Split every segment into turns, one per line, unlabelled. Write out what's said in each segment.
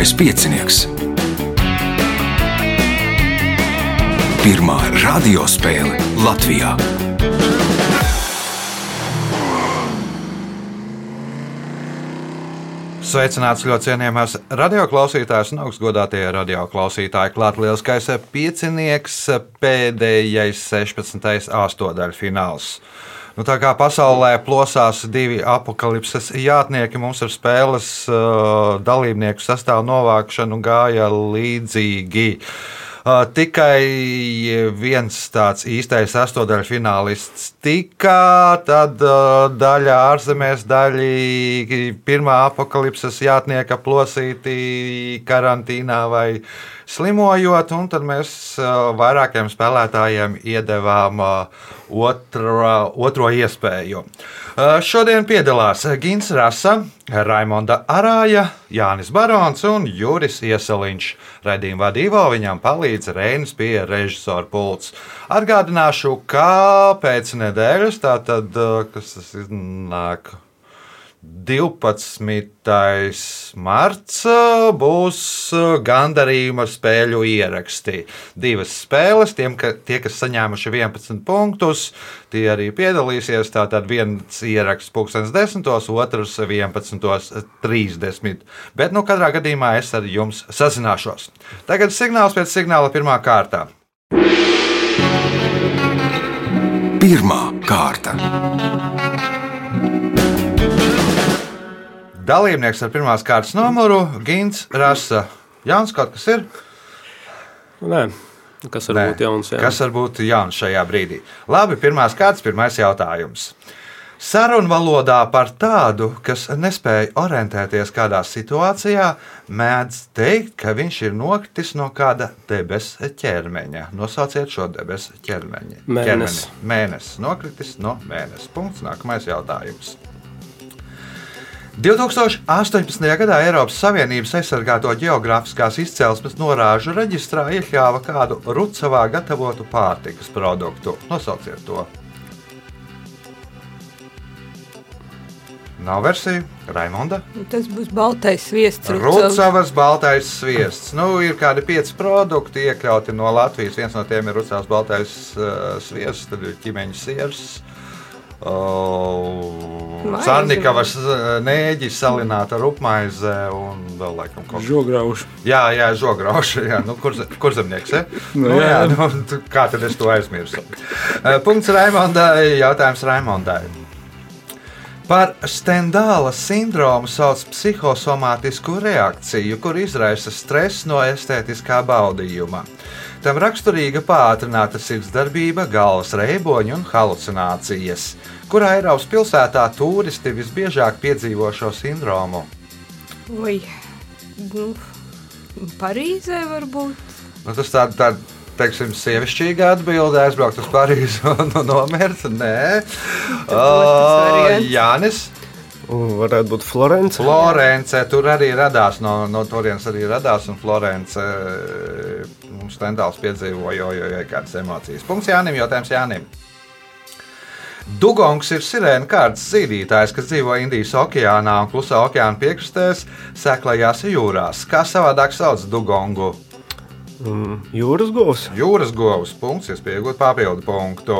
Mazākais piecinieks. Pirmā radiospēle Latvijā.
Sveicināts ļoti cienījamās radioklausītājas un augstgadātie radioklausītāji. Klāt lielskais piecinieks, pēdējais 16. astotdaļfināls. Nu, tā kā pasaulē plosās divi apakalipses jātnieki, mums ar spēles uh, dalībnieku sastāvu novākšanu gāja līdzīgi. Uh, tikai viens tāds īstais astotdaļfinālists tika, tad uh, daļa ārzemēs, daļa pirmā apakalipses jātnieka plosīti karantīnā vai slimojot, un tad mēs uh, vairākiem spēlētājiem iedevām uh, otro, otro iespēju. Uh, Šodien piedalās Gins Rasa, Raimonda Arāja, Jānis Barons un Juris Ieseliņš. Redījuma vadībā viņam palīdz Reinis pie režisora pults. Atgādināšu, kā pēc nedēļas, tātad, kas tas iznāk? 12. marts uh, būs uh, gandarījuma spēļu ieraksti. Divas spēles, tiem, ka, tie, kas saņēmuši 11 punktus, tie arī piedalīsies. Tātad viens ieraksts 10, otrs 11.30. Bet, nu, katrā gadījumā es ar jums sazināšos. Tagad signāls pēc signāla pirmā kārta.
Pirmā kārta.
Dalībnieks ar pirmās kārtas numuru - Gins Rasa. Jānis, kaut kas ir?
Nē, kas var
Nē.
būt jauns? Jā.
Kas var būt jauns šajā brīdī? Labi, pirmās kārtas, pirmais jautājums. Sarunvalodā par tādu, kas nespēja orientēties kādā situācijā, mēdz teikt, ka viņš ir nokritis no kāda debesu ķermeņa. Nosauciet šo debesu ķermeņa.
Mēnesis.
Mēnesis nokritis no mēnesis. Punkts. Nākamais jautājums. 2018. gadā Eiropas Savienības aizsargāto geogrāfiskās izcelsmes norāžu reģistrā iekļāva kādu Rucavā gatavotu pārtikas produktu. Nosauciet to. Nav versija, Raimonda.
Tas būs baltais sviests.
Rucavas baltais sviests. Nu, ir kādi pieci produkti iekļauti no Latvijas. Viens no tiem ir Rucavas baltais uh, sviests, tad ir ķīmeņa siers. Uh,
Maize.
Sārnikavas uh, nēģis salināta ar upmaize un vēl laikam kaut kas.
Žograuši.
Jā, jā, žograuši. Jā, nu, kur, kur zemnieks? Ja?
Nu,
Nu, jā, nu, kā tad es to aizmirsu? Uh, Punkts Raimondai. Jautājums Raimondai. Par stendāla sindromu sauc psihosomātisku reakciju, kur izraisa stress no estētiskā baudījuma. Tam raksturīga pātrināta sirdsdarbība, galvas reiboņi un halucinācijas. Kurā Eiropas pilsētā turisti visbiežāk piedzīvo šo sindromu?
Oi, nu, Parīzē varbūt.
Nu, tas tāds tā, teiksim, sievišķīga atbilde, aizbraukt uz Parīzi un nomirt. Nē, uh. Jānis.
Un Varētu būt Florence.
Florence tur arī radās, no, no turienes arī radās, un Florence eh, mums tendāls piedzīvoja jau, jau, jau kādas emocijas. Punkts Jānim, jautājums Jānim. Dugongs ir sirēna kārtas zīdītājs, kas dzīvo Indijas okeānā un klusā okeāna piekrastēs, seklajās jūrās. Kā savādāk sauc dugongu?
Un Jūras govs.
Jūras govs punkts, iespējot papildu punktu.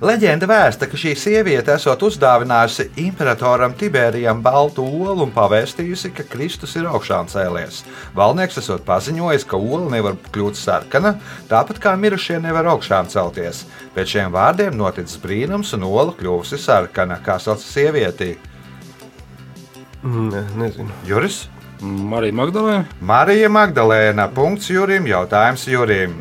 Leģenda vēsta, ka šī sieviete esot uzdāvinājusi imperatoram Tiberijam baltu olu un pavēstījusi, ka Kristus ir augšām cēlies. Valnieks esot paziņojis, ka ola nevar kļūt sarkana, tāpat kā mirušie nevar augšām celties. Pēc šiem vārdiem noticis brīnums, un ola kļuvusi sarkana, kā sauc sievieti.
Ne, nezinu.
Juris?
Marija Magdalēna.
Marija Magdalēna. Punkts Jurim. Jautājums Jurim.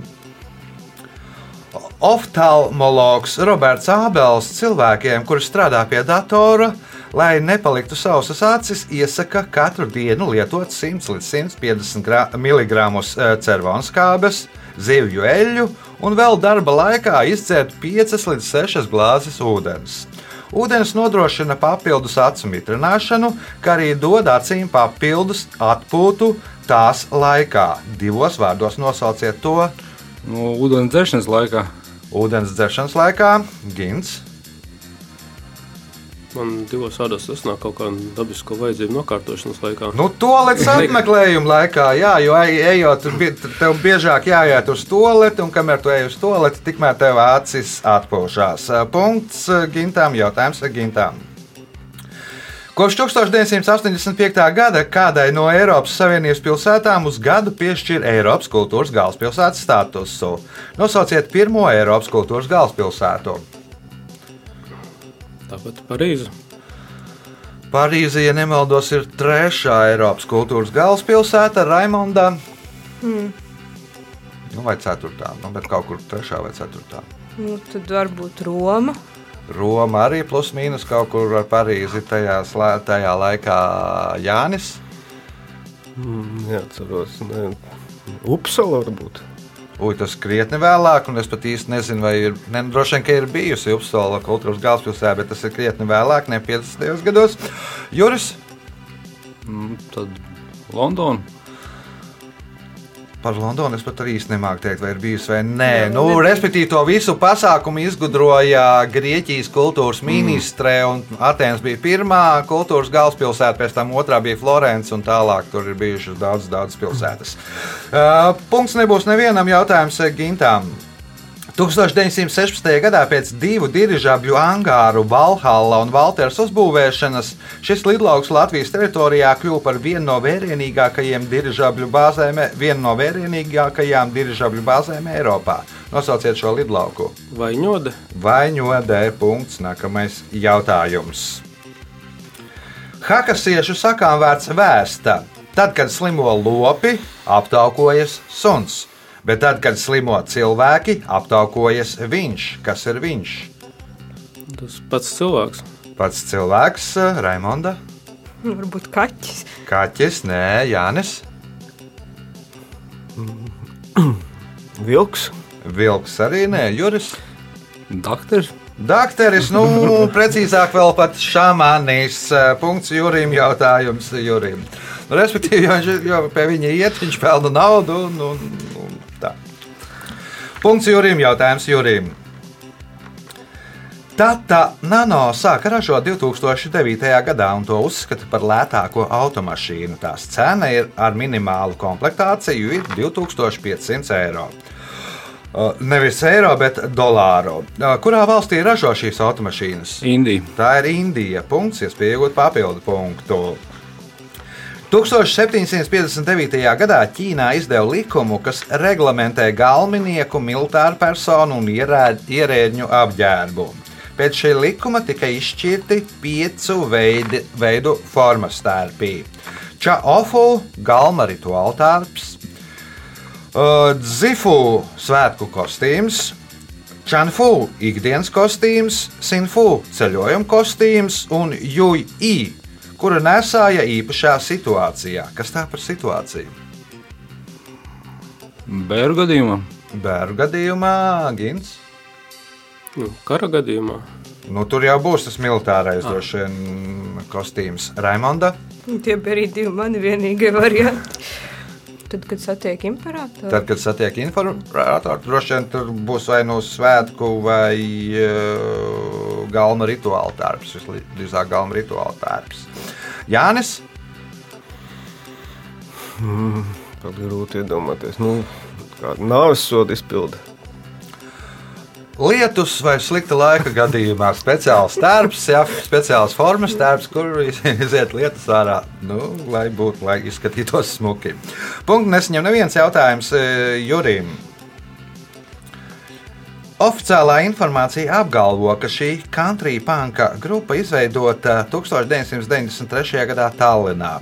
Oftalmologs Roberts Ābels cilvēkiem, kuri strādā pie datora, lai nepaliktu sausas acis, iesaka katru dienu lietot 100 līdz 150 mg cervonskābes, zivju eļļu un vēl darba laikā izdzert 5 līdz 6 glāzes ūdens. Ūdens nodrošina papildus acu mitrināšanu, kā arī dod acīm papildus atpūtu tās laikā. Divos vārdos nosauciet to
No ūdens dzeršanas laikā.
ūdens dzeršanas laikā, gins.
Man divos tas nav kaut kāda dabisko vajadzību nokārtošanas laikā.
Nu, to līdz apmeklējuma laikā, jā, jo ej- ejot, tev biežāk jāiet uz toleti, un kamēr tu ej uz toleti, tikmēr tev acis atpūšās. Punkts eh, gintām, jautājums gintām. Kopš 1985. gada kādai no Eiropas Savienības pilsētām uz gadu piešķir Eiropas kultūras galvaspilsētas statusu. Nosauciet pirmo Eiropas kultūras galvaspilsētu.
Tāpat Parīze.
Parīzē, ja nemaldos, ir trešā Eiropas kultūras galvaspilsēta Raimondā. Nu, vai ceturtā, nu, bet kaut kur trešā vai ceturtā.
Nu, tad varbūt Roma.
Roma arī plus mīnus kaut kur ar Parīzi tajā, tajā laikā Jānis.
Mm, Neatceros. Ne. Upsala varbūt.
Ui, tas krietni vēlāk, un es pat īsti nezinu, vai ir. Ne, droši vien, ka ir bijusi Upsala kultūras galvaspilsēta, bet tas ir krietni vēlāk, ne 50. gados. Juris
Mm, Tad Londona.
Par Londonu es pat arī nemāku teikt, vai ir bijusi vai nē. Nu, respektīvi, to visu pasākumu izgudroja Grieķijas kultūras ministre, un Atenas bija pirmā kultūras galvaspilsēta, pēc tam otrā bija Florence, un tālāk tur ir bijušas daudz, daudz pilsētas. Uh, punkts nebūs nevienam jautājums eh, Gintām. 1916. gadā pēc divu dirižabļu angāru Valhalla un Valters uzbūvēšanas šis lidlauks Latvijas teritorijā kļuva par vienu no vērienīgākajiem dirižabļu bāzēm, vienu no vērienīgākajām dirižabļu bāzēm Eiropā. Nosauciet šo lidlauku.
Vai ņode?
Vaņodē punkts. Nākamais jautājums. Hakasiešu sakām vērts vēsta. Tad, kad slimo lopi, aptaukojas suns. Bet tad, kad slimo cilvēki, aptaukojas viņš. Kas ir viņš?
Tas pats cilvēks.
Pats cilvēks, eh, Raimonda,
Varbūt kaķis.
Kaķis, Nē, Jānis,
Vilks.
Vilks arī nē, Juris.
Dakteris.
Dakteris, nu, precīzāk vēl pat šāmanis. Punkts Jurim, jautājums Jurim. Nu, respektīvi, jo jo pie viņa iet, viņš pelna naudu. Un, un, un tā. Punkts Jurim, jautājums Jurim. Tata Nano sāka ražot 2009. gadā un to uzskata par lētāko automašīnu. Tās cena ir ar minimālu komplektāciju ir 2500 eiro. Uh, Nevis eiro, bet dolāru. Uh, Kurā valstī ražo šīs automašīnas?
Indija.
Tā ir Indija. Punkts, iespēja iegūt papildu punktu. 1759. gadā Ķīnā izdeva likumu, kas reglamentē galvenieku, militāru personu un ierēdņu apģērbu. Pēc šī likuma tika izšķirti piecu veidi, veidu formas stērpī. Čaofu galma rituāla tārps, uh, Dzifu svētku kostīms, Čanfu ikdienas kostīms, Sinfu ceļojuma kostīms un Juji, kuru nesāja īpašā situācijā. Kas tā par situāciju?
Bēru gadījumā.
Bērnu gadījumā Gins.
Nu, kara gadījumā.
Nu, tur jau būs tas militārais droši vien kostīms. Raimonda.
Tie bija arī divi mani vienīgie varianti. Tad, kad satiek imperatoru,
Tad, kad satiek informāciju, droši vien tur būs vai no svētku vai uh, galma rituāla tērps. Visdrīzāk galma rituāla tērps. Jānis.
Pat grūti iedomāties. Nu, kāda nāves soda izpilda.
Lietus vai slikta laika gadījumā speciāls tērps, jā, speciāls formas tērps, kur iziet lietus ārā, nu, lai būtu, lai izskatītos smuki. Punkts nesaņem neviens jautājums eh, Jurim. Oficiālā informācija apgalvo, ka šī country panka grupa izveidota 1993. gadā Tallinā.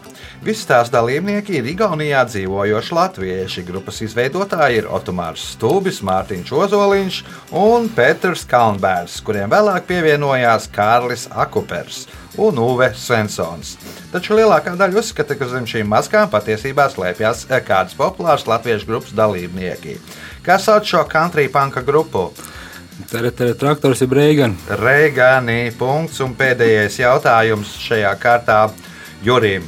Visi tās dalībnieki ir Igaunijā dzīvojoši latvieši. Grupas izveidotāji ir Otomārs Stūbis, Mārtiņš Ozoliņš un Pēters Kalnbērs, kuriem vēlāk pievienojās Kārlis Akupers un Uve Svensons. Taču lielākā daļa uzskata, ka zem šīm maskām patiesībā slēpjas kādas populāras latviešu grupas dalībnieki. Kas sauc šo country panka grupu?
Traktors ir Reigani.
Reigani. Punkts un pēdējais jautājums šajā kārtā Jurim.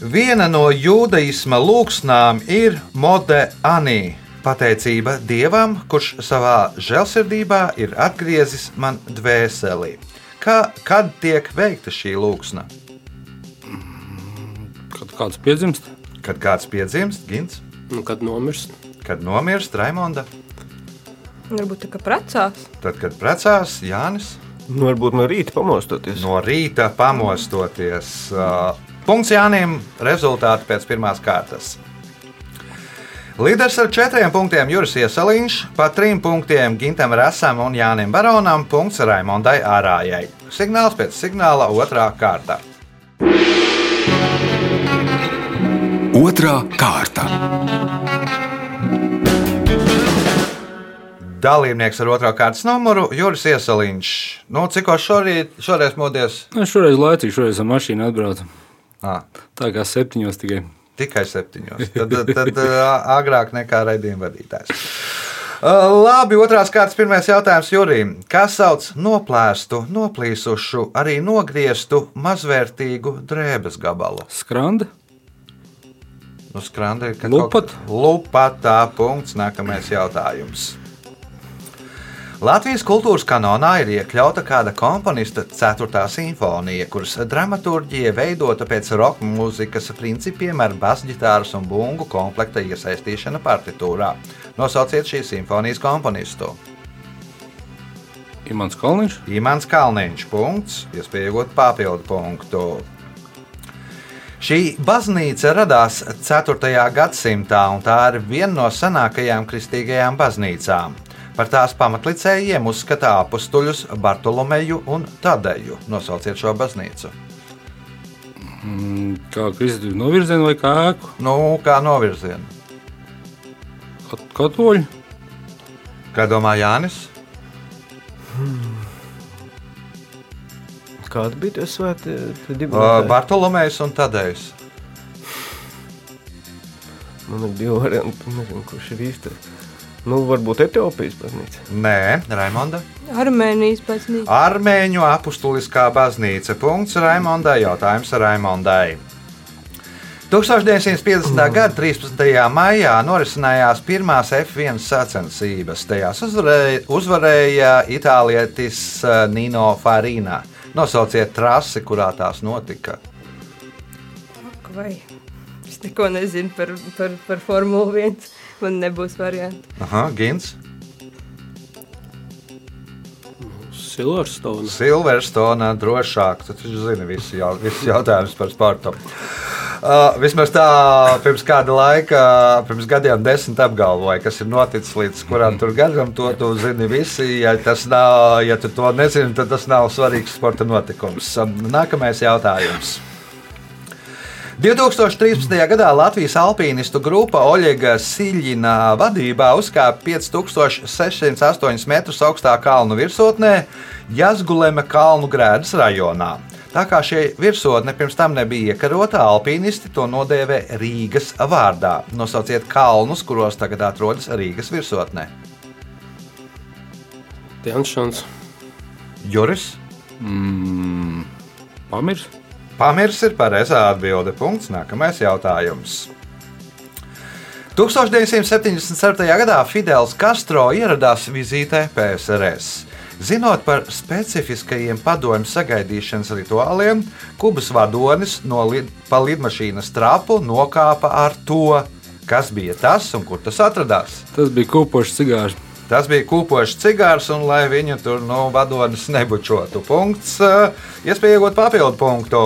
Viena no jūdaisma lūgsnām ir Mode Anī. Pateicība Dievam, kurš savā žēlsirdībā ir atgriezis man dvēseli. Ka, kad tiek veikta šī lūksna?
Kad kāds piedzimst,
Kad kāds piedzimst, Gins,
Nu, kad nomirst?
kad nomirst Raimonda,
Varbūt tā kā precās.
tad, kad precās Jānis.
Nu, varbūt no rīta pamostoties.
No rīta pamostoties. Uh, Punkts Jānim. Rezultāti pēc pirmās kārtas. Līderis ar četriem punktiem Juris Iesaliņš, pa trim punktiem Gintam Rasam un Jānim Baronam, punkts Raimondai Ārājai. Signāls pēc signāla otrā kārta.
Otra kārta.
Dalībnieks ar otro kārtas numuru Juris Iesaliņš. Nu, cik šorīt, šoreiz modies?
nu, šoreiz laicīgi, šoreiz ar mašīnu atbraucu.
À,
Tā kā septiņos tikai.
tikai septiņos. Tad, tad ā, agrāk nekā raidījuma vadītājs. Labi, otrās kārtas pirmais jautājums Jurijam. Kā sauc noplēstu, noplīsušu, arī nogrieztu mazvērtīgu drēbes gabalu?
Skranda,
Nu, skrandē, ka
Lupat.
kaut- Lupatā punkts. Nākamais jautājums. Latvijas kultūras kanonā ir iekļauta kāda komponista 4. simfonija, kuras dramaturgija veidota pēc roka mūzikas principiem ar basģitāras un bungu komplekta iesaistīšana partitūrā. Nosauciet šīs simfonijas komponistu.
Imants Kalniņš,
Imants Kalniņš, punkts, iespējot papildu punktu. Šī baznīca radās 4. gadsimtā, un tā ir viena no senākajām kristīgajām baznīcām. Par tās pamatlicējiem uzskata apstuļus Bartolomeju un Tadeju. Nosauciet šo baznīcu.
mm, kā Kristus novirzienu vai kā ēku,
Nu, kā novirzienu.
Kat- katoļu.
Kā domā Jānis?
Kāda bija tā svēta?
Uh, Bartolomejs un Tadejs.
Man ir divi varianti. Nezinu, kurš ir īstais. Nu, varbūt Etiopijas baznīca.
Nē, Raimonda.
Armēnijas baznīca.
Armēņu apustuliskā baznīca. Punkts Raimondai. Jautājums Raimondai. 1950. gada 13. maijā norisinājās pirmās F1 sacensības. Tajās uzvarēja, uzvarēja itālietis eh, Nino Farina. Nosauciet trasi, kurā tās notika.
Ak, Vai es neko nezinu par, par, par Formuli 1. Man nebūs varianti.
Aha, Gins,
Silverstone.
Silverstone, drošāk. Tu taču zini visu, jau, visu jautājumus par sportu. Uh, vismaz tā pirms kāda laika, pirms gadiem, desmit apgalvoja, kas ir noticis līdz kuram tur gadam. To tu zini visi. Ja, nav, ja tu to nezini, tad tas nav svarīgs sporta notikums. Um, Nākamais jautājums. 2013. gadā Latvijas alpīnistu grupa Oļega Siļina vadībā uzkāpa 5608 metrus augstā kalnu virsotnē Jazgulēma kalnu grēdas rajonā. Tā kā šī virsotne pirms tam nebija iekarota, alpīnisti to nodēvē Rīgas vārdā. Nosauciet kalnus, kuros tagad atrodas Rīgas virsotne.
Janšons.
Juris
Mm, Pamirs,
Pamirs ir pareizā atbilde. Punkts. Nākamais jautājums. 1977. gadā Fidels Castro ieradās vizītē PSRS. Zinot par specifiskajiem padomju sagaidīšanas rituāliem, Kubas vadonis no lid, pa lidmašīnas trapu nokāpa ar to, kas bija tas un kur tas atradās.
tas bija kūpošs cigārs.
Tas bija kūpošs cigārs, un lai viņu tur no nu, vadonis nebučotu. Punkts, eh, iespēja iegūt papildu punktu.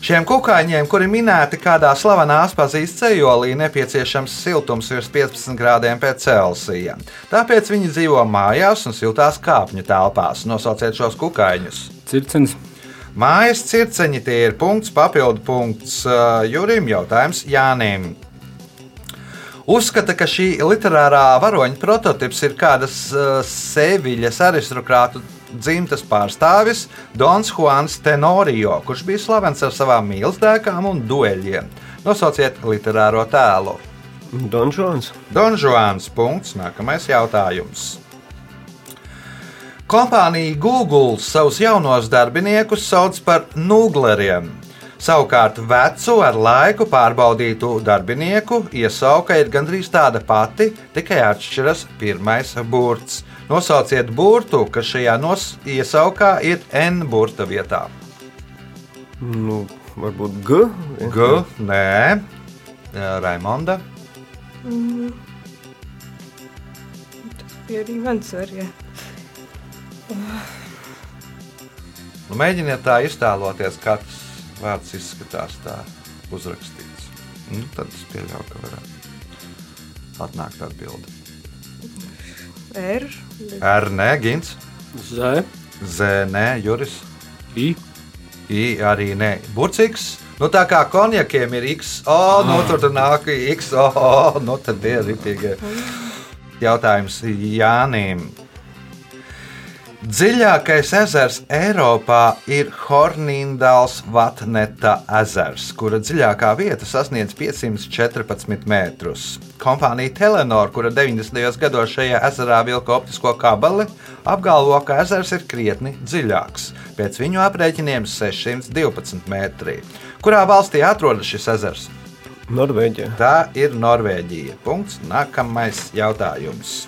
Šiem kukaiņiem, kuri minēti kādā slavenā aspazīst cejolī, nepieciešams siltums virs 15 grādiem pēc Celsija. Tāpēc viņi dzīvo mājās un siltās kāpņu telpās. Nosauciet šos kukaiņus.
Circenis,
Mājas circeņi tie ir punkts, papildu punkts uh, Jurim, jautājums Jānim. Uzskata, ka šī literārā varoņa prototyps ir kādas uh, Seviļas aristokrātu dzimtas pārstāvis Dons Juans Tenorio, kurš bija slavens ar savām mīlestībām un dueļiem. Nosauciet literāro tēlu.
Donžons.
Don Juans. Punkts. Nākamais jautājums. Kompānija Google savus jaunos darbiniekus sauc par nūgleriem. Savukārt vecu ar laiku pārbaudītu darbinieku iesauka ir gandrīz tāda pati, tikai atšķiras pirmais burts. Nosauciet burtu, kas šajā iesaukā ir N burta vietā.
Nu, varbūt G.
G, nē, Raimonda.
bija arī mans variants.
Nu, mēģiniet tā iztēloties, kā tas vārds izskatās tā uzrakstīts. Nu, tad es pieļauju, ka varētu atnākt atbildi.
R.
R, nē, Gins,
Z,
Z, nē, Juris,
I,
I arī nē. Burcīgs. Nu, tā kā konjakiem ir X, o, nu, tur tur nāk X, o, nu, tad bija rītīgi. Jautājums Jānim. Dziļākais ezers Eiropā ir Hornīndāls Vatneta ezers, kura dziļākā vieta sasniedz 514 metrus. Kompānija Telenor, kura 90. gados šajā ezerā vilka optisko kabeli, apgalvo, ka ezers ir krietni dziļāks. Pēc viņu aprēķiniem 612 metri. Kurā valstī atrodas šis ezers?
Norvēģija.
Tā ir Norvēģija. Punkts. Nākamais jautājums.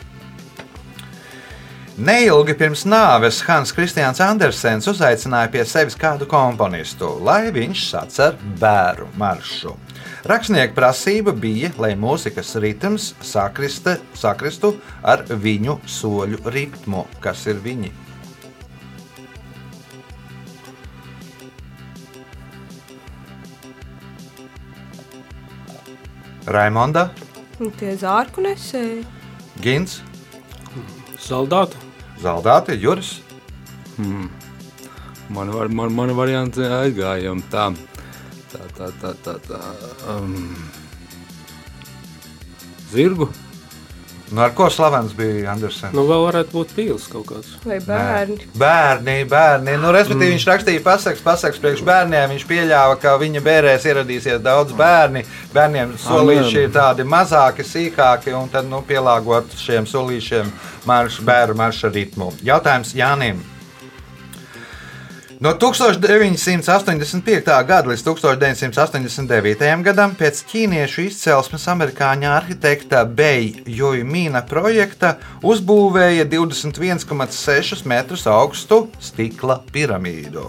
Neilgi pirms nāves Hans Kristians Andersens uzaicināja pie sevis kādu komponistu, lai viņš sacer bērnu maršu. Rakstnieka prasība bija, lai mūzikas ritms sakriste, sakristu ar viņu soļu ritmu, kas ir viņi. Raimonda,
Un Tie zārku nesēji.
Gins,
Saldāta.
Zaldāte, Juris.
Man var, man, man varianti aizgājām tā. Tā, tā, tā, tā, tā. Um, zirgu.
Nu, ar ko slavens bija Andersens?
Nu, vēl varētu būt pīls kaut kāds.
Vai bērni?
Bērni, bērni. Nu, respektīvi, mm. viņš rakstīja pasakas, pasakas priekš bērniem. Viņš pieļāva, ka viņa bērēs ieradīsies daudz bērni. Bērniem solīši ir tādi mazāki, sīkāki, un tad nu, pielāgot šiem solīšiem maršu, bērnu marša ritmu. Jautājums Jānim. No 1985. gada līdz 1989. gadam pēc ķīniešu izcelsmes amerikāņu arhitekta Beja Jojmīna projekta uzbūvēja 21,6 metrus augstu stikla piramīdu.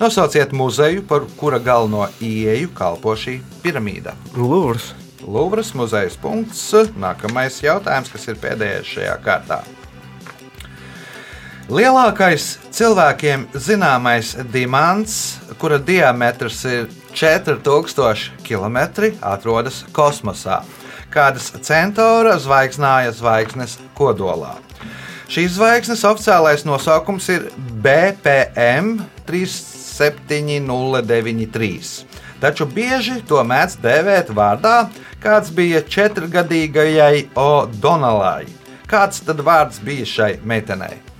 Nosauciet muzeju, par kura galveno ieeju kalpo šī piramīda.
Lūrs.
Lūvras muzeja punkts. Nākamais jautājums, kas ir pēdējais šajā kārtā. Lielākais cilvēkiem zināmais dimants, kura diametrs ir 4000 km, atrodas kosmosā, kādas centāra zvaigznāja zvaigznes kodolā. Šīs zvaigznes oficiālais nosaukums ir BPM 37093. Taču bieži to mēdz dēvēt vārdā, kāds bija četrgadīgajai O'Donnellai. Kāds tad vārds bija šai meitenei?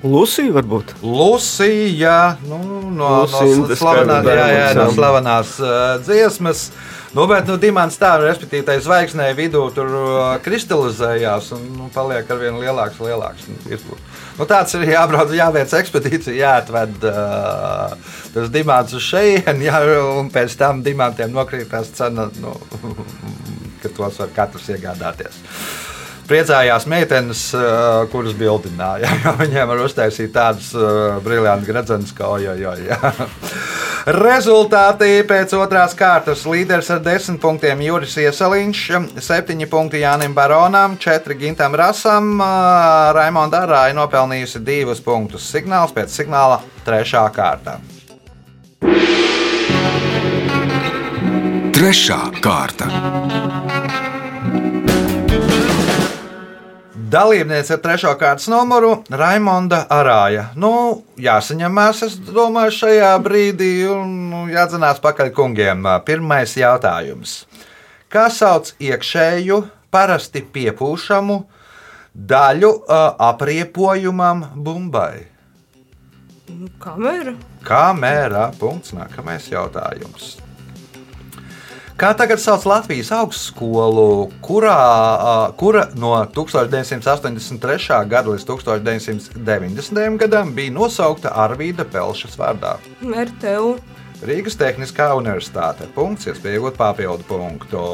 Lūsija varbūt.
Lucija, nu, no,
Lucinda
no, slavenā,
Skaidra
jā, jā, no slavenās uh, dziesmas. Nu, bet nu, Dimants tā, respektīvi, tai zvaigznē vidū tur uh, kristalizējās un nu, paliek ar vien lielāks, lielāks. Nu. Nu, tāds ir jābrauc, jāveic ekspedīcija, jāatved uh, tas dimants uz šejienu, jā, un pēc tam dimantiem nokrītās cena, nu, ka tos var katrs iegādāties. Priecājās meitenes, uh, kuras bildināja. Viņiem var uztaisīt tādas uh, briljantas gradzenes, kā ojoj. Rezultāti pēc otrās kārtas līderis ar 10 punktiem Juris Iesaliņš, 7 punkti Jānim Baronam, 4 Gintam Rasam, uh, Raimonda Arāja nopelnījusi 2 punktus. Signāls pēc signāla 3. kārta.
Trešā kārta.
Dalībniece ar trešo kārtas numuru - Raimonda Arāja. Nu, jāsaņemās, es domāju, šajā brīdī un nu, jādzinās pakaļ kungiem. Pirmais jautājums. Kā sauc iekšēju, parasti piepūšamu daļu ā, apriepojumam bumbai?
Kamera.
Kā mērā? Punkts. Nākamais jautājums. Kā tagad sauc Latvijas augstskolu, kurā, kura no 1983. gada līdz 1990. gadam bija nosaukta Arvīda Pelšas vārdā?
RTU.
Rīgas Tehniskā universitāte. Punkts, iespējot papildu punktu.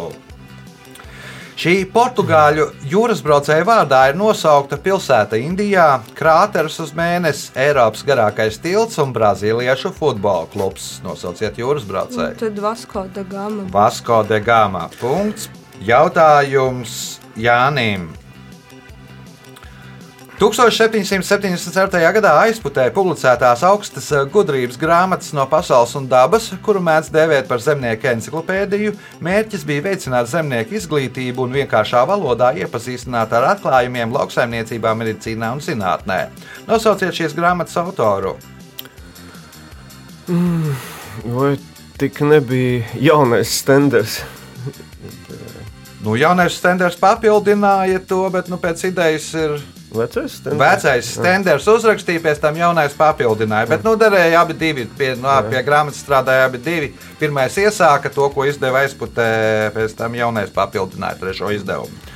Šī portugāļu jūras braucēja vārdā ir nosaukta pilsēta Indijā, krāteris uz mēnesi, Eiropas garākais tilts un brazīliešu futbola klubs. Nosauciet jūras
Nu,
braucēju.
tad Vasko da Gama.
Vasko de Gama. Punkts. Jautājums Jānim. 1774. gadā aizputē publicētās augstas eh, gudrības grāmatas no pasaules un dabas, kuru mēdz dēvēt par zemnieku enciklopēdiju. Mērķis bija veicināt zemnieku izglītību un vienkāršā valodā iepazīstināt ar atklājumiem lauksaimniecībā, medicīnā un zinātnē. Nosauciet šīs grāmatas autoru.
Vai tik nebija jaunais stenders?
Nu, jaunais standarts papildināja to, bet nu, pēc idejas ir
Vecais stenders?
Vecais standarts uzrakstīja, pēc tam jaunais papildināja. Bet, nu, derēja abi divi. Pie, nu, pie grāmatas strādāja abi divi. Pirmais iesāka to, ko izdeva aizputē, pēc tam jaunais papildināja trešo izdevumu.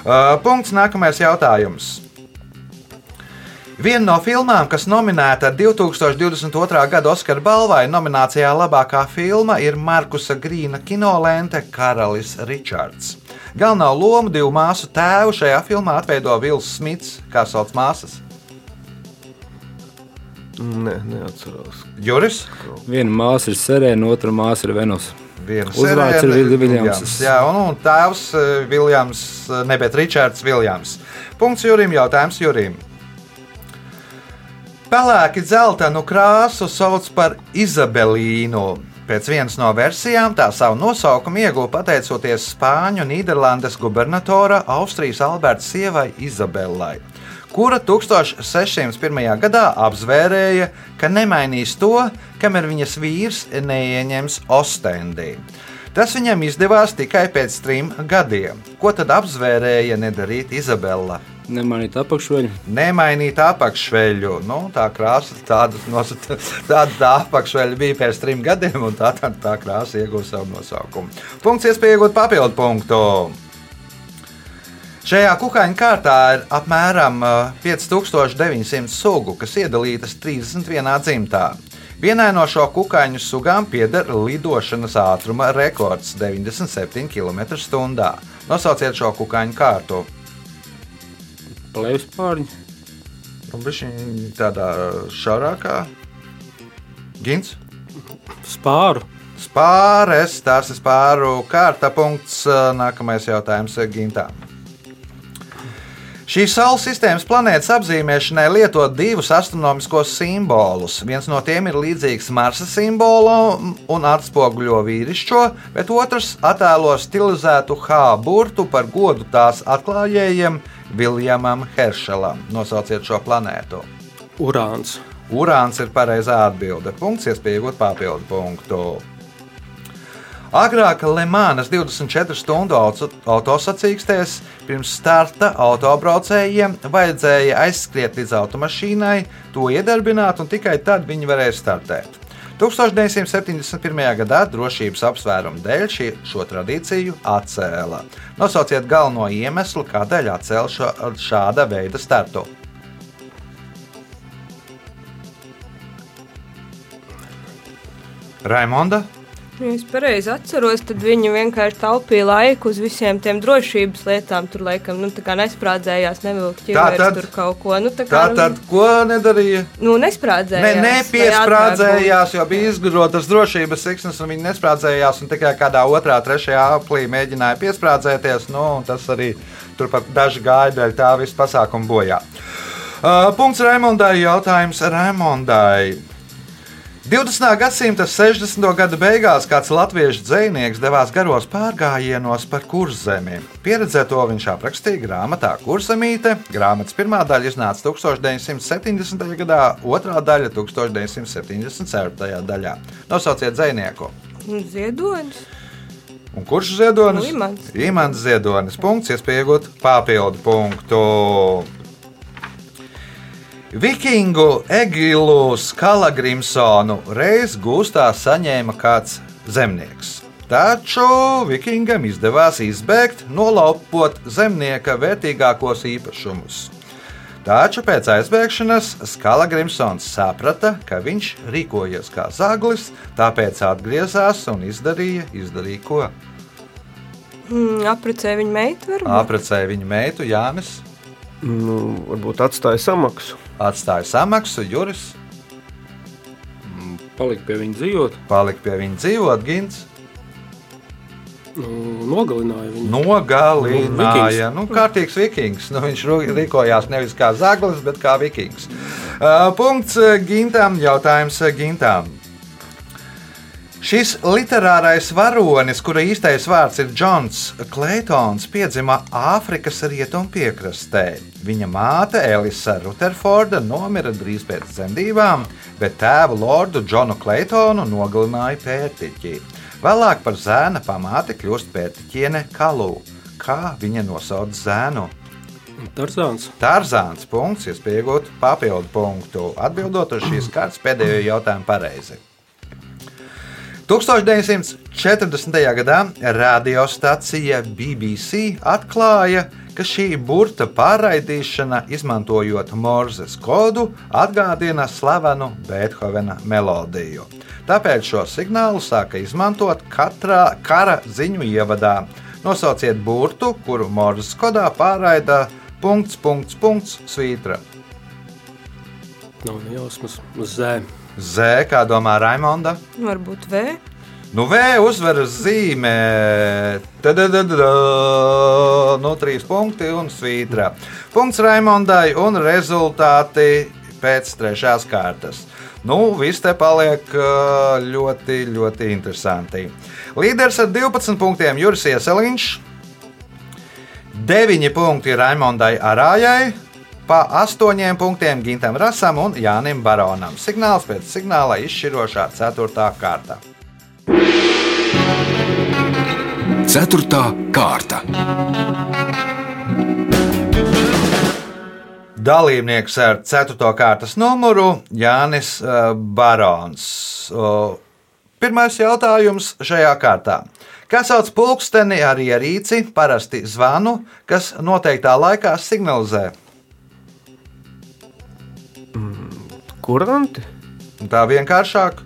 Uh, punkts. Nākamais jautājums. Viena no filmām, kas nominēta 2022. gada Oskara balvai, nominācijā labākā filma ir Markusa Grīna kinolente Karalis Ričards. Galvenā loma divu māsu tēvu šajā filmā atveido Vils Smits, kā sauc māsas.
Nē, neatceros.
Juris.
Viena māsa ir Serēna, otra māsa ir.
Viena
Uzvārds ir Vil- Viljamss.
Jā, un, un tēvs eh, Viljams, eh, ne bet Ričards Viljams. Punkts Jurim, jautājums Jurim. Pelēki dzeltenu krāsu sauc par izabelīnu. Pēc vienas no versijām tā savu nosaukumu ieguva pateicoties Spāņu Nīderlandes gubernatora Austrijas Alberta sievai Izabelai, kura 1601. gadā apzvērēja, ka nemainīs to, kamēr viņas vīrs neieņems Ostendī. Tas viņam izdevās tikai pēc trim gadiem. Ko tad apzvērēja nedarīt Izabela?
Nemanīt apakšveļu.
Nemainīt apakšveļu. Nu, tā krāsa, tāda, tāda tā apakšveļa bija pēc trim gadiem, un tā, tā, tā krāsa ieguva savu nosaukumu. Punkts, iespēja iegūt papildu punktu. Šajā kukaiņu kārtā ir apmēram uh, 5900 sugu, kas iedalītas 31 dzimtā. Vienai no šo kukaiņu sugām pieder lidošanas ātruma rekords 97 km/h. Nosauciet šo kukaiņu kārtu.
Plēvis pārņi.
Nu, Viņa tādā šaurākā gins.
Spāru.
Spāres, tās ir spāru kārta punkts. Nākamais jautājums ir gintām. Šīs Saules sistēmas planētas apzīmēšanai lieto divus astronomiskos simbolus. Viens no tiem ir līdzīgs Marsa simbolam un atspoguļo vīrišķo, bet otrs attēlo stilizētu H burtu par godu tās atklājējiem Viljamam Heršelam. Nosauciet šo planētu.
Urāns.
Urāns ir pareizā atbilde. Punkts, iespējot papildu punktu. Agrāk Lemānas 24 stundu auto- autosacīkstēs pirms starta autobraucējiem vajadzēja aizskriet līdz automašīnai, to iedarbināt, un tikai tad viņi varēja startēt. 1971. gadā drošības apsvērumu dēļ šī, šo tradīciju atcēla. Nosauciet galveno iemeslu, kādēļ atcēla šo, šāda veida startu. Raimonda,
Ja es pareizi atceros, tad viņi vienkārši taupīja laiku uz visiem tiem drošības lietām. Tur laikam nu, kā nesprādzējās, nevilka
tad-
tur kaut ko. Nu, tā
tā
kā,
tad ko nedarīja?
Nu,
Ne,
nesprādzējās.
nepiesprādzējās, jo bija izgudrotas drošības siksnas, un viņi nesprādzējās. un Tikai kādā otrā, trešajā aplī mēģināja piesprādzēties. Nu, tas arī turpat daži gāja dēļ tā visa pasākuma bojā. Uh, punkts Raimondai. Jautājums Raimondai. 20. gadsimta 60. gada beigās kāds latviešu dzinieks devās garos pārgājienos par kurzemi. Pieredzēto viņš aprakstīja grāmatā Kurzemīte. Grāmatas pirmā daļa iznāca 1970. gadā, otrā daļa 1977. gadā. Nosauciet dzinieku.
Nu, Ziedonis.
Un kurš ziedonis?
Nu, Imants.
Imants Ziedonis. Punkts, iespējot papildu punktu. Vikingu Egilu Skalagrimsonu reiz gūstā saņēma kāds zemnieks. Taču vikingam izdevās izbēgt, nolaupot zemnieka vērtīgākos īpašumus. Taču pēc aizbēgšanas Skala Grimsons saprata, ka viņš rīkojies kā zaglis, tāpēc atgriezās un izdarīja, izdarīja ko?
Mm, Apprecēja viņa meitu, varbūt?
Apprecēja viņa meitu Jānis,
Nu, varbūt atstāja samaksu.
Atstāja samaksu, Juris
Palika pie viņa dzīvot,
palika pie viņa dzīvot, Gins.
Nu, nogalināja viņu.
Nogalināja. Nu, kārtīgs vikings. Nu, viņš rīkojās nevis kā zaglis, bet kā vikings. Uh, punkts uh, Gintam. Jautājums uh, Gintam. Šis literārais varonis, kura īstais vārds ir Džons Kleitons, piedzima Āfrikas rietumpiekrastē. Viņa māte Elisa Rutherforda nomira drīz pēc dzemdībām, bet tēvu lordu Džonu Kleitonu nogalināja pērtiķi. Vēlāk par zēna pamāti kļūst pērtiķiene Kalū. Kā viņa nosauc zēnu?
Tarzāns.
Tārzāns punkts, iespējot papildu punktu. Atbildot uz šīs kārtas pēdējo jautājumu pareizi. 1940. gadā radiostacija BBC atklāja, ka šī burta pārraidīšana, izmantojot Morzes kodu, atgādina slavenu Beethovena melodiju. Tāpēc šo signālu sāka izmantot katrā kara ziņu ievadā. Nosauciet burtu, kuru Morzes kodā pārraida punkts, punkts, punkts, svītra.
Nav nejausmas. Zē.
Z, kā domā Raimonda?
Varbūt V.
Nu, V uzvaras zīmē. Tadadadada, Nu, trīs punkti un svītra. Punkts Raimondai un rezultāti pēc trešās kārtas. Nu, viss te paliek ļoti, ļoti interesanti. Līderis ar 12 punktiem Juris Ieseliņš, 9 punkti Raimondai Arājai, pa 8 punktiem Gintam Rasam un Jānim Baronam. Signāls pēc signāla izšķirošā 4. kārta.
Ceturtā kārta.
Dalībnieks ar 4. kārtas numuru Jānis uh, Barons. Pirmais jautājums šajā kārtā. Kā sauc pulksteni ar ierīci, parasti zvanu, kas noteiktā laikā signalizē?
Kuranti?
Tā vienkāršāk.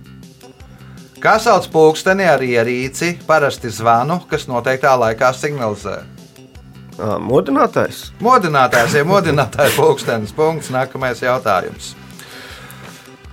Kā sauc pulksteni ar ierīci, parasti zvanu, kas noteiktā laikā signalizē?
Modinātājs.
Modinātājs ir modinātājs pulkstenis. Punkts. Nākamais jautājums.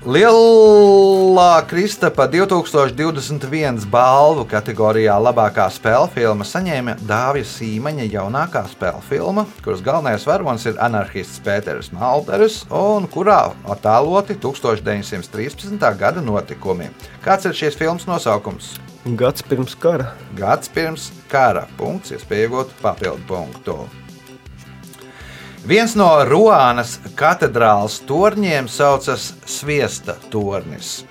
Lielā Kristapa 2021 balvu kategorijā labākā spēļu filma saņēma Dāvija Sīmaņa jaunākā spēļu filma, kuras galvenais varonis ir anarchists Pēters Malteris un kurā attēloti 1913. gada notikumi. Kāds ir šīs filmas nosaukums?
Gads pirms kara.
Gads pirms kara. Punkts, iespējot papildu punktu. Viens no Ruānas katedrālas torņiem saucas Sviesta tornis.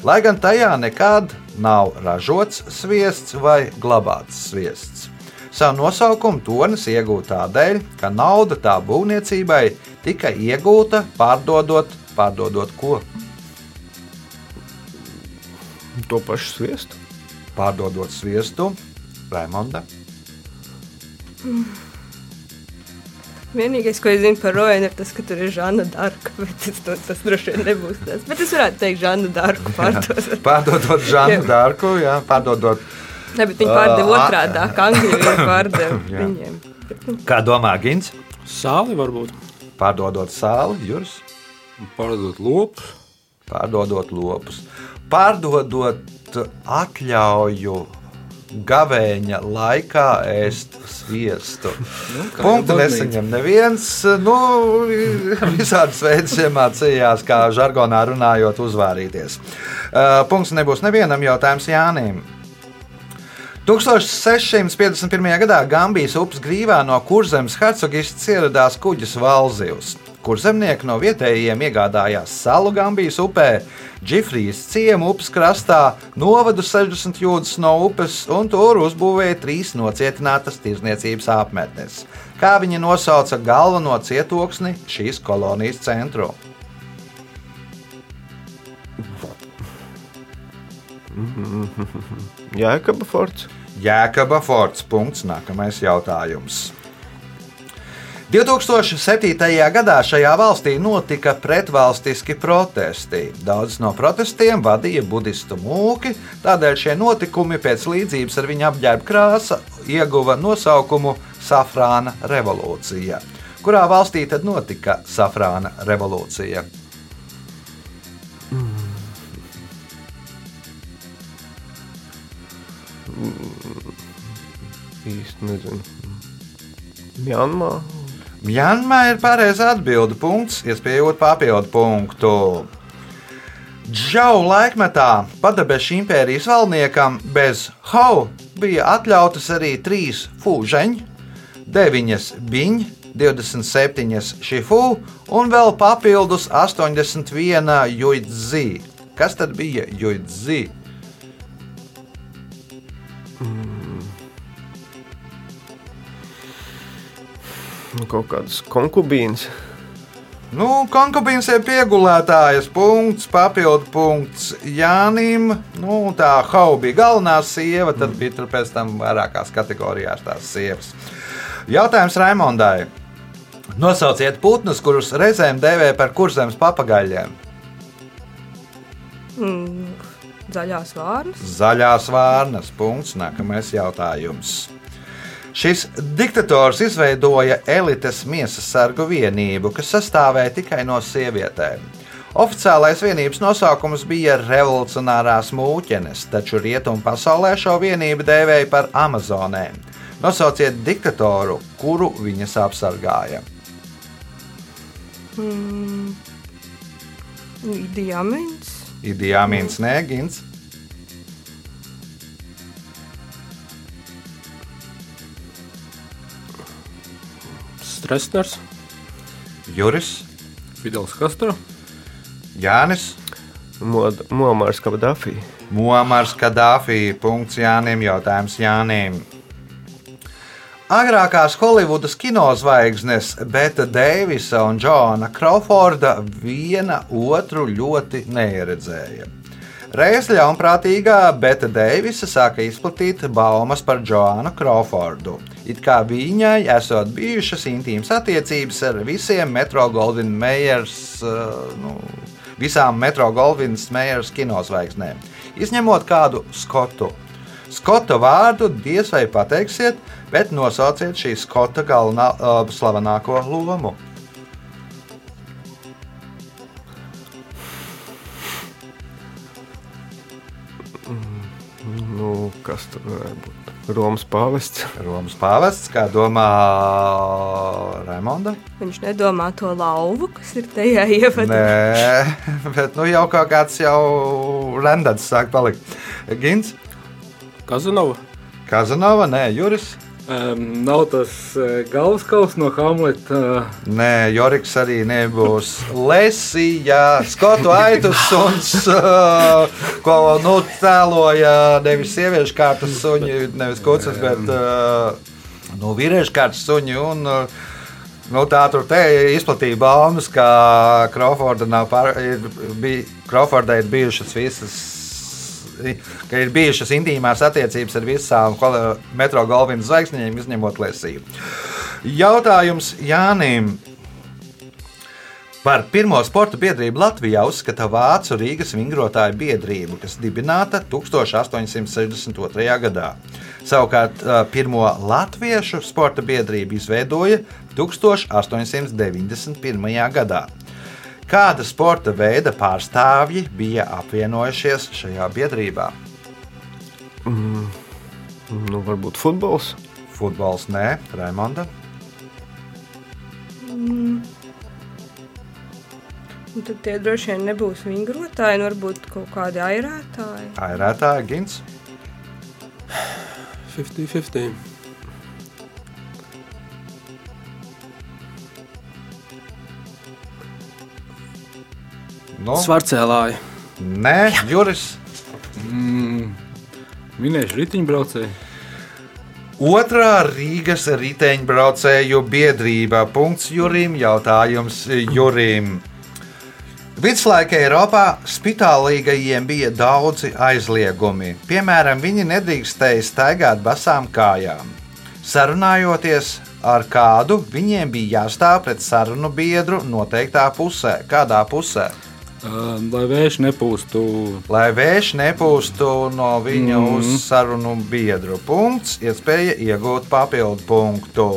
Lai gan tajā nekad nav ražots sviests vai glabāts sviests. Savu nosaukumu tornis iegūta tādēļ, ka nauda tā būvniecībai tika iegūta pārdodot, pārdodot ko?
To pašu sviestu.
Pārdodot sviestu, Raimonda.
Vienīgais, ko es zinu par Roenu, ir tas, ka tur ir Žana Darka. Bet tas, tas, tas droši vien nebūs tas. Bet es varētu teikt, Žana Darku pārdot.
Pārdodot Žanu
Jā.
Dārku, jā, pārdodot.
Ne, bet viņi pārdeva
Ā,
otrādi, kā Angļu pārdeva
Jā.
viņiem.
Kā domā Gins?
Sāli varbūt.
Pārdodot sāli, Juris,
pārdot lopus.
pārdodot lopus. Pārdodot atļauju gavēņa laikā ēst sviestu.
Nu,
Punktu nesaņem neviens. Nu, visādas veids iemācījās, kā žargonā runājot, uzvārīties. Uh, Punkts nebūs nevienam jautājums Jānim. 1651. gadā Gambijas upes grīvā no kurzemes hercogists ieradās kuģis Valzivs. Kurzemnieki no vietējiem iegādājās salu Gambijas upē, Džifrijas ciemu upes krastā, novadu 60 jūdzes no upes un tur uzbūvēja trīs nocietinātas tirzniecības apmetnes. Kā viņi nosauca galveno cietoksni šīs kolonijas centru?
Jēkaba forts.
Jēkaba Forts. Punkts. Nākamais jautājums. 2007. gadā šajā valstī notika pretvalstiski protesti. Daudz no protestiem vadīja budistu mūki, tādēļ šie notikumi pēc līdzības ar viņa apģērba krāsa ieguva nosaukumu Safrāna revolūcija. Kurā valstī tad notika Safrāna revolūcija?
īsti nezinu. Mjanmā.
Mjanmā ir pareizā atbilde. Punkts, iespējot papildu punktu. Džau laikmetā Padabeša impērijas valdniekam bez hau bija atļautas arī trīs fūžeņi, deviņas biņas, 27 šifu un vēl papildus 81 juidzi. Kas tad bija juidzi?
Nu, kaut kādas konkubīnas.
Nu, konkubīns ir piegulētājas punkts, papildu punkts Jānim. Nu, tā hau bija galvenā sieva, tad bija tur pēc tam vairākās kategorijās tās sievas. Jautājums Raimondai. Nosauciet putnus, kurus reizēm dēvē par kurzemes papagaļiem.
Mm, zaļās vārnas.
Zaļās vārnas. Punkts. Nākamais jautājums. Šis diktators izveidoja elites miesas sargu vienību, kas sastāvēja tikai no sievietēm. Oficiālais vienības nosaukums bija Revolucionārās mūķenes, taču rietumu pasaulē šo vienību dēvēja par Amazonēm. Nosauciet diktatoru, kuru viņas apsargāja.
Mm. Diamants.
Idijāmins Nēgins,
Stresners.
Juris,
Fidels Castro.
Jānis,
Muamārs Kabadafī.
Muamars Kadāfī. Punkts Jānim, jautājums Jānim. Agrākās Holivudas kinozvaigznes Beta Deivisa un Džona Crawforda viena otru ļoti neieredzēja. Reiz ļaunprātīgā Beta Deivisa sāka izplatīt baumas par Džoanu Crawfordu. It kā viņai esot bijušas intīmas attiecības ar visiem Metro Goldwyn Mayers, uh, nu, visām Metro Goldwyn Mayers kinozvaigznēm, izņemot kādu Skotu. Skota vārdu diez vai pateiksiet, bet nosauciet šīs Skota galvenā, uh, slavenāko lomu.
Nu, kas tur varētu būt? Romas pāvests.
Romas pāvests, kā domā Raimonda?
Viņš nedomā to lauvu, kas ir tajā ievadā.
Nē, bet nu jau kaut kāds jau rendats sāk palikt. Gins,
Kazanova.
Kazanova, nē, Juris.
Um, nav tas uh, galvaskauls no Hamleta. Uh,
Nē, Joriks arī nebūs. Lesija, Skotu aitu suns, uh, ko nu, tēloja nevis sieviešu kārtas suņi, nevis kucas, bet uh, nu, vīriešu kārtas suņi. Un, uh, Nu, tā tur izplatīja baumas, ka Crawforda ir, bij, ir bijušas visas ka ir bijušas intīmās attiecības ar visām metro galvenajām zvaigznēm, izņemot Lesiju. Jautājums Jānim. Par pirmo sporta biedrību Latvijā uzskata Vācu Rīgas vingrotāju biedrību, kas dibināta 1862. gadā. Savukārt pirmo latviešu sporta biedrību izveidoja 1891. gadā. Kāda sporta veida pārstāvji bija apvienojušies šajā biedrībā?
Nu, varbūt futbols.
Futbols nē, Raimonda.
Un Tad tie droši vien nebūs vingrotāji, nu varbūt kaut kādi airētāji.
Airētāja Gins.
50-50.
Nu,
Svarcēlāji.
nē, Juris.
mm, minēšu riteņbraucēju.
Otrā Rīgas riteņbraucēju biedrība. Punkts Jurim. Jautājums Jurim. Viduslaika Eiropā spitālīgajiem bija daudzi aizliegumi. Piemēram, viņi nedrīkstēja staigāt basām kājām. Sarunājoties ar kādu, viņiem bija jāstāv pret sarunu biedru noteiktā pusē. Kādā pusē?
Lai vējš nepūstu.
Lai vējš nepūstu no viņa mm. uz sarunu biedru. Punkts, iespēja iegūt papildu punktu.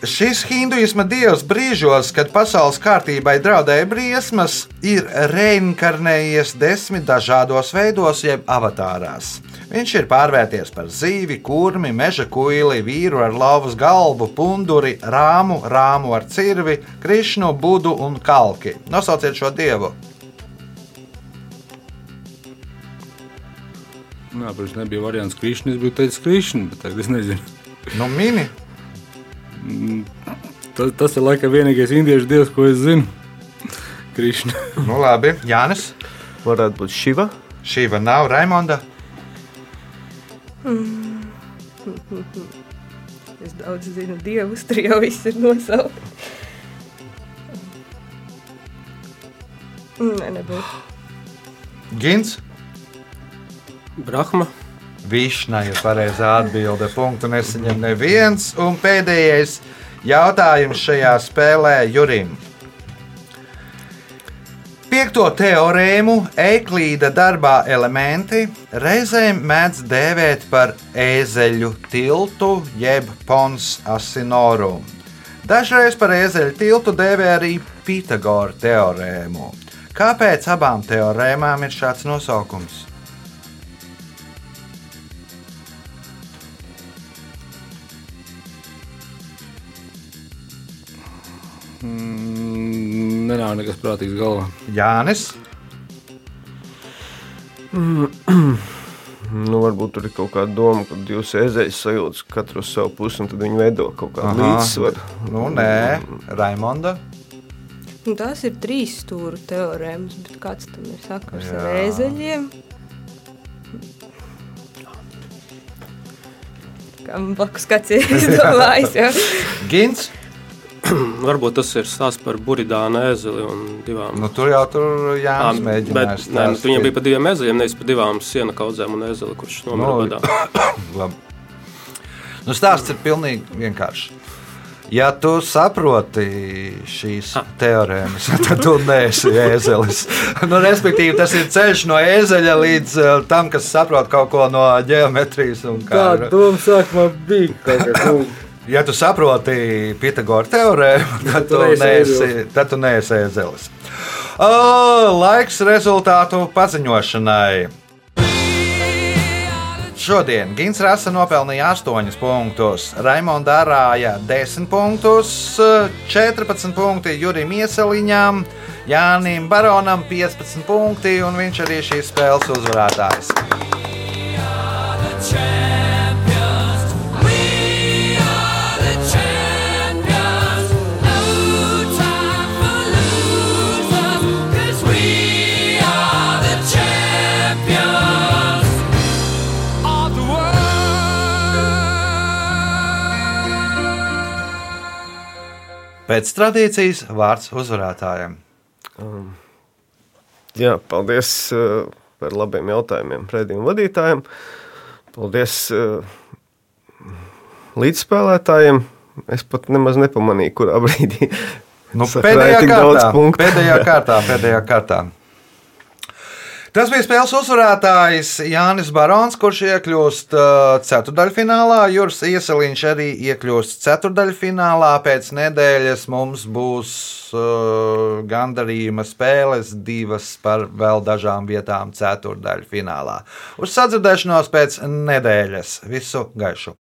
Šis hinduisma dievs brīžos, kad pasaules kārtībai draudēja briesmas, ir reinkarnējies desmit dažādos veidos, jeb avatārās. Viņš ir pārvērties par zīvi, kurmi, meža kuili, vīru ar lauvas galvu, punduri, rāmu, rāmu ar cirvi, krišnu, budu un kalki. Nosauciet šo dievu!
Nē, protams, nebija variants Krišņa. Es biju teicis Krišņa, bet tagad es nezinu.
Nu, mini!
Tas, tas ir laikam vienīgais indiešu dievs, ko es zinu. Krišņa.
Nu, labi, Jānis.
Varētu būt Šiva.
Šī va nav Raimonda.
Es daudz zinu, dievus tur jau viss ir nosaukts. Nē, nebūtu.
Gins.
Brahma.
Višna ir pareizā atbilde. Punktu nesaņem neviens. Un pēdējais jautājums šajā spēlē Jurim. Piekto teorēmu Eiklīda darbā elementi reizēm mēdz dēvēt par ēzeļu tiltu jeb pons asinorum. Dažreiz par ēzeļu tiltu dēvē arī Pitagora teorēmu. Kāpēc abām teorēmām ir šāds nosaukums?
Nenāk nekas prātīgs galvā.
Jānis.
Nu, varbūt tur ir kaut kāda doma, ka divas ezeļas sajūtas katru uz savu pusi, un tad viņi veido kaut kādu līdzsvaru.
Nu, nē, Raimonda.
Nu, tās ir trīs stūra teorēmas, bet kāds tam ir sakars
Jā.
ar ēzeļiem? Kā man blakus kāds ir izdomājis, jo
Gins.
Varbūt tas ir stāsts par buridānu ēzeli un divām.
Nu, tur jau tur Jānis
Ā,
mēģināja
bet, nē, nu, viņam bija pa diviem ezeļiem, nevis pa divām sienu kaudzēm un ezeli, kurš nomira
Nu,
badā.
Nu, stāsts ir pilnīgi vienkāršs. Ja tu saproti šīs teorēmas, tad tu neesi ēzelis. Nu, respektīvi, tas ir ceļš no ēzeļa līdz uh, tam, kas saprot kaut ko no ģeometrijas. un kā-
doma sākumā bija
Ja tu saproti Pitagora teorēmu, tad tu
neesi
tad tu neesi ēzelis. Laiks rezultātu paziņošanai. Šodien Gins Rasa nopelnīja 8 punktus, Raimonda Arāja 10 punktus, 14 punkti Jurim Ieseliņām, Jānim Baronam 15 punkti, un viņš arī šīs spēles uzvarētājs. Pēc tradīcijas vārds uzvarētājiem.
Jā, paldies uh, par labiem jautājumiem redzējumu vadītājiem. Paldies uh, līdzspēlētājiem. Es pat nemaz nepamanīju, kurā brīdī
Nu, pēdējā, kārtā, pēdējā kārtā, pēdējā kārtā. Tas bija spēles uzvarētājs Jānis Barons, kurš iekļūst uh, ceturdaļfinālā. Juris Ieseliņš arī iekļūst ceturdaļfinālā. Pēc nedēļas mums būs uh, gandarījuma spēles, divas par vēl dažām vietām ceturdaļfinālā. Uz sadzirdēšanos pēc nedēļas. Visu gaišu!